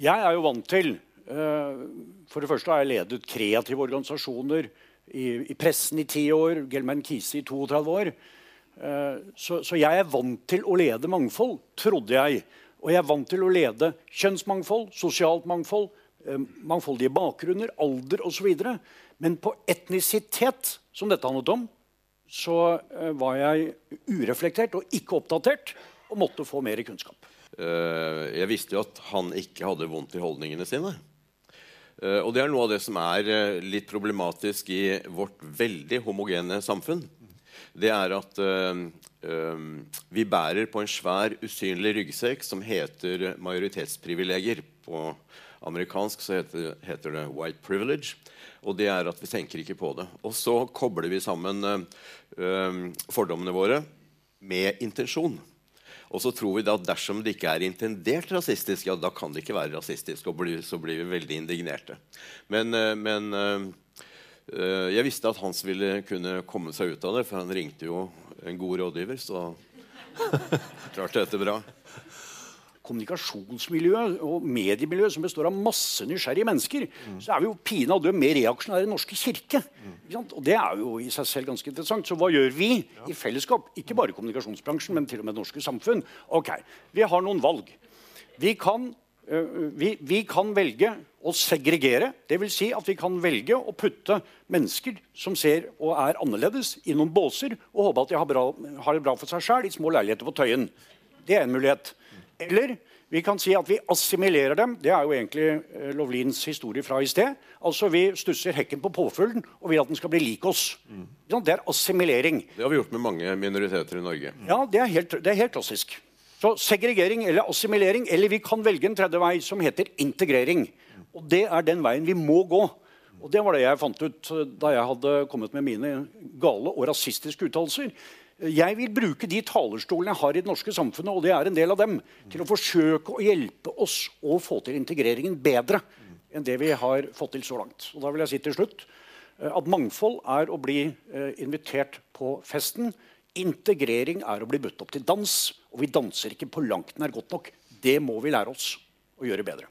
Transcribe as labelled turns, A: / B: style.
A: Jeg er jo vant til uh, For det første har jeg ledet kreative organisasjoner i, i pressen i ti år. Gelman Kise i 32 år. Uh, så, så, jeg er vant til å lede mangfold, trodde jeg. Og jeg er vant til å lede kjønnsmangfold, sosialt mangfold, uh, mangfoldige bakgrunner, alder osv. Men på etnisitet, som dette handlet om, så var jeg ureflektert og ikke oppdatert og måtte få mer kunnskap.
B: Eh, jeg visste jo at han ikke hadde vondt i holdningene sine. Eh, og det er noe av det som er eh, litt problematisk i vårt veldig homogene samfunn. Det er at vi bærer på en svær, usynlig ryggsekk som heter majoritetsprivilegier. På amerikansk så heter, heter, det 'white privilege'. Og det er at vi tenker ikke på det. Og så kobler vi sammen fordommene våre med intensjon. Og så tror vi at dersom det ikke er intendert rasistisk, ja, da kan det ikke være rasistisk. Og så blir vi veldig indignerte. Men, eh, men eh, jeg visste at Hans ville kunne komme seg ut av det, for han ringte jo en god rådgiver. Så klarte dette bra
A: kommunikasjonsmiljø og mediemiljø som består av masse nysgjerrige mennesker, mm. så er vi jo pinadø mer reaksjonære enn Norske kirke. Og det er jo i seg selv ganske interessant. Så hva gjør vi ja. i fellesskap? Ikke bare kommunikasjonsbransjen, men til og med det norske samfunn. Ok, Vi har noen valg. Vi kan, øh, vi, vi kan velge å segregere. Dvs. Si at vi kan velge å putte mennesker som ser og er annerledes, i noen båser og håpe at de har, bra, har det bra for seg sjøl i små leiligheter på Tøyen. Det er en mulighet. Eller vi kan si at vi assimilerer dem. Det er jo egentlig eh, Lovlins historie fra i sted. Altså Vi stusser hekken på påfuglen og vil at den skal bli lik oss. Mm. Det er assimilering.
B: Det har vi gjort med mange minoriteter i Norge.
A: Ja, det er helt, det er helt klassisk. Så segregering eller assimilering, eller vi kan velge en tredje vei som heter integrering. Og det er den veien vi må gå. Og det var det jeg fant ut eh, da jeg hadde kommet med mine gale og rasistiske uttalelser. Jeg vil bruke de talerstolene jeg har i det norske samfunnet, og det er en del av dem, til å forsøke å hjelpe oss å få til integreringen bedre enn det vi har fått til så langt. Og da vil jeg si til slutt eh, at mangfold er å bli eh, invitert på festen. Integrering er å bli budt opp til dans, og vi danser ikke på langt nær godt nok. Det må vi lære oss å gjøre bedre.